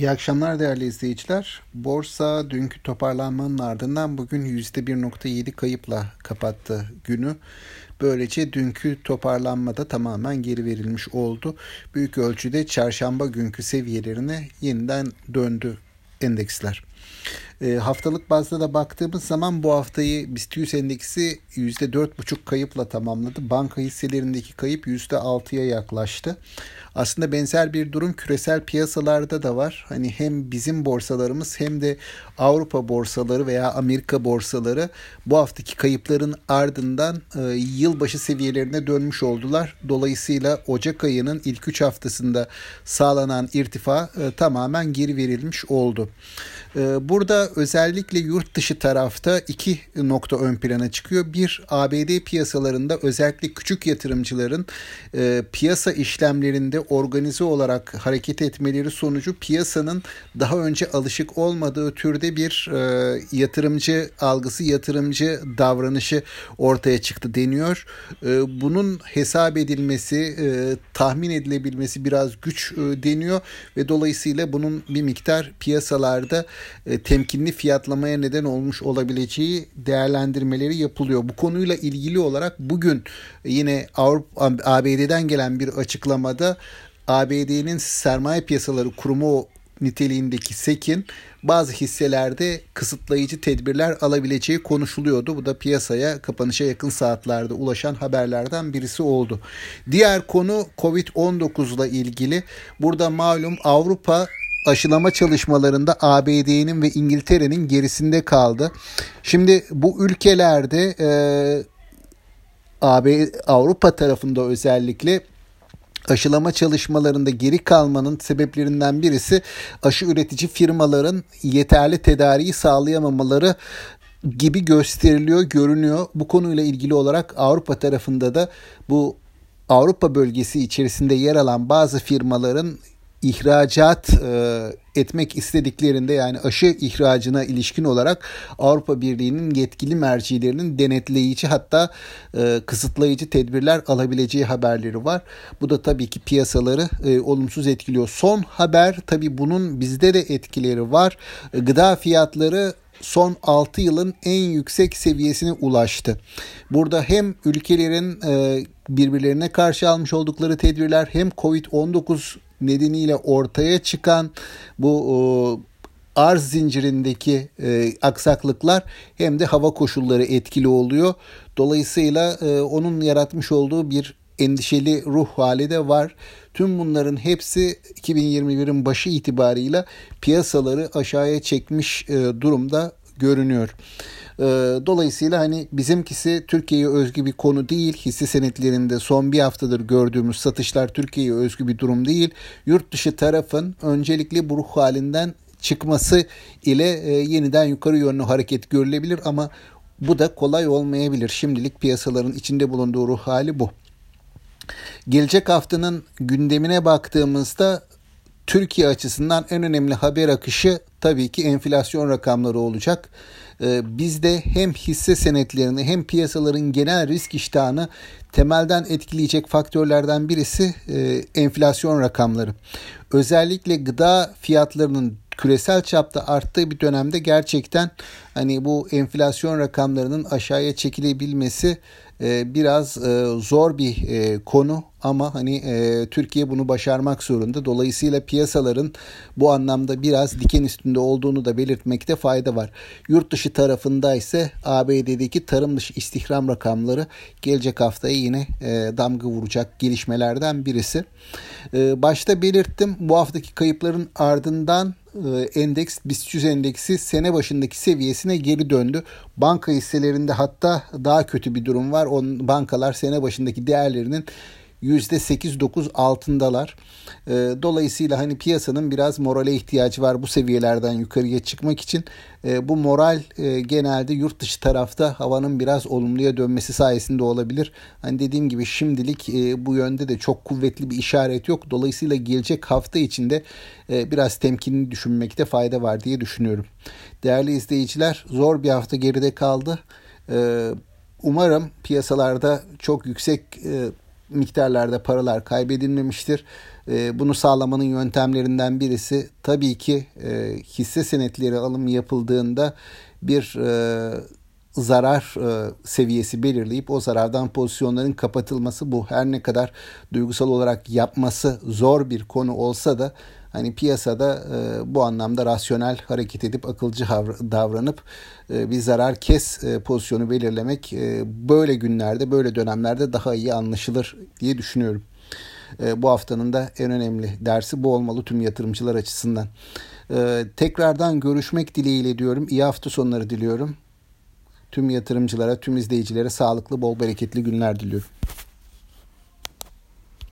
İyi akşamlar değerli izleyiciler. Borsa dünkü toparlanmanın ardından bugün %1.7 kayıpla kapattı günü. Böylece dünkü toparlanmada tamamen geri verilmiş oldu. Büyük ölçüde çarşamba günkü seviyelerine yeniden döndü endeksler. E, haftalık bazda da baktığımız zaman bu haftayı BIST 100 endeksi %4,5 kayıpla tamamladı. Banka hisselerindeki kayıp %6'ya yaklaştı. Aslında benzer bir durum küresel piyasalarda da var. Hani hem bizim borsalarımız hem de Avrupa borsaları veya Amerika borsaları bu haftaki kayıpların ardından e, yılbaşı seviyelerine dönmüş oldular. Dolayısıyla Ocak ayının ilk 3 haftasında sağlanan irtifa e, tamamen geri verilmiş oldu. E, burada özellikle yurt dışı tarafta iki nokta ön plana çıkıyor. Bir ABD piyasalarında özellikle küçük yatırımcıların e, piyasa işlemlerinde organize olarak hareket etmeleri sonucu piyasanın daha önce alışık olmadığı türde bir e, yatırımcı algısı, yatırımcı davranışı ortaya çıktı deniyor. E, bunun hesap edilmesi, e, tahmin edilebilmesi biraz güç e, deniyor ve dolayısıyla bunun bir miktar piyasalarda e, temkinli fiyatlamaya neden olmuş olabileceği değerlendirmeleri yapılıyor. Bu konuyla ilgili olarak bugün yine Avrupa ABD'den gelen bir açıklamada ABD'nin sermaye piyasaları kurumu niteliğindeki SEC'in bazı hisselerde kısıtlayıcı tedbirler alabileceği konuşuluyordu. Bu da piyasaya kapanışa yakın saatlerde ulaşan haberlerden birisi oldu. Diğer konu Covid-19 ile ilgili. Burada malum Avrupa aşılama çalışmalarında ABD'nin ve İngiltere'nin gerisinde kaldı. Şimdi bu ülkelerde e, AB Avrupa tarafında özellikle aşılama çalışmalarında geri kalmanın sebeplerinden birisi aşı üretici firmaların yeterli tedariği sağlayamamaları gibi gösteriliyor, görünüyor. Bu konuyla ilgili olarak Avrupa tarafında da bu Avrupa bölgesi içerisinde yer alan bazı firmaların ihracat e, etmek istediklerinde yani aşı ihracına ilişkin olarak Avrupa Birliği'nin yetkili mercilerinin denetleyici hatta e, kısıtlayıcı tedbirler alabileceği haberleri var. Bu da tabii ki piyasaları e, olumsuz etkiliyor. Son haber tabii bunun bizde de etkileri var. Gıda fiyatları son 6 yılın en yüksek seviyesine ulaştı. Burada hem ülkelerin e, birbirlerine karşı almış oldukları tedbirler hem Covid-19 nedeniyle ortaya çıkan bu arz zincirindeki e, aksaklıklar hem de hava koşulları etkili oluyor. Dolayısıyla e, onun yaratmış olduğu bir endişeli ruh hali de var. Tüm bunların hepsi 2021'in başı itibarıyla piyasaları aşağıya çekmiş e, durumda görünüyor. Ee, dolayısıyla hani bizimkisi Türkiye'ye özgü bir konu değil. Hisse senetlerinde son bir haftadır gördüğümüz satışlar Türkiye'ye özgü bir durum değil. Yurt dışı tarafın öncelikle bu ruh halinden çıkması ile e, yeniden yukarı yönlü hareket görülebilir ama bu da kolay olmayabilir. Şimdilik piyasaların içinde bulunduğu ruh hali bu. Gelecek haftanın gündemine baktığımızda Türkiye açısından en önemli haber akışı tabii ki enflasyon rakamları olacak. Ee, bizde hem hisse senetlerini hem piyasaların genel risk iştahını temelden etkileyecek faktörlerden birisi e, enflasyon rakamları. Özellikle gıda fiyatlarının küresel çapta arttığı bir dönemde gerçekten hani bu enflasyon rakamlarının aşağıya çekilebilmesi e, biraz e, zor bir e, konu ama hani Türkiye bunu başarmak zorunda. Dolayısıyla piyasaların bu anlamda biraz diken üstünde olduğunu da belirtmekte fayda var. Yurt dışı tarafında ise ABD'deki tarım dışı istihdam rakamları gelecek haftaya yine damga vuracak gelişmelerden birisi. başta belirttim bu haftaki kayıpların ardından endeks BIST 100 endeksi sene başındaki seviyesine geri döndü. Banka hisselerinde hatta daha kötü bir durum var. On, bankalar sene başındaki değerlerinin %8-9 altındalar. Ee, dolayısıyla hani piyasanın biraz morale ihtiyacı var bu seviyelerden yukarıya çıkmak için. Ee, bu moral e, genelde yurt dışı tarafta havanın biraz olumluya dönmesi sayesinde olabilir. Hani dediğim gibi şimdilik e, bu yönde de çok kuvvetli bir işaret yok. Dolayısıyla gelecek hafta içinde e, biraz temkinli düşünmekte fayda var diye düşünüyorum. Değerli izleyiciler zor bir hafta geride kaldı. Ee, umarım piyasalarda çok yüksek miktarlarda paralar kaybedilmemiştir. E, bunu sağlamanın yöntemlerinden birisi tabii ki e, hisse senetleri alım yapıldığında bir e, zarar e, seviyesi belirleyip o zarardan pozisyonların kapatılması bu her ne kadar duygusal olarak yapması zor bir konu olsa da hani piyasada e, bu anlamda rasyonel hareket edip akılcı davranıp e, bir zarar kes e, pozisyonu belirlemek e, böyle günlerde böyle dönemlerde daha iyi anlaşılır diye düşünüyorum. E, bu haftanın da en önemli dersi bu olmalı tüm yatırımcılar açısından. E, tekrardan görüşmek dileğiyle diyorum. İyi hafta sonları diliyorum. Tüm yatırımcılara, tüm izleyicilere sağlıklı, bol bereketli günler diliyorum.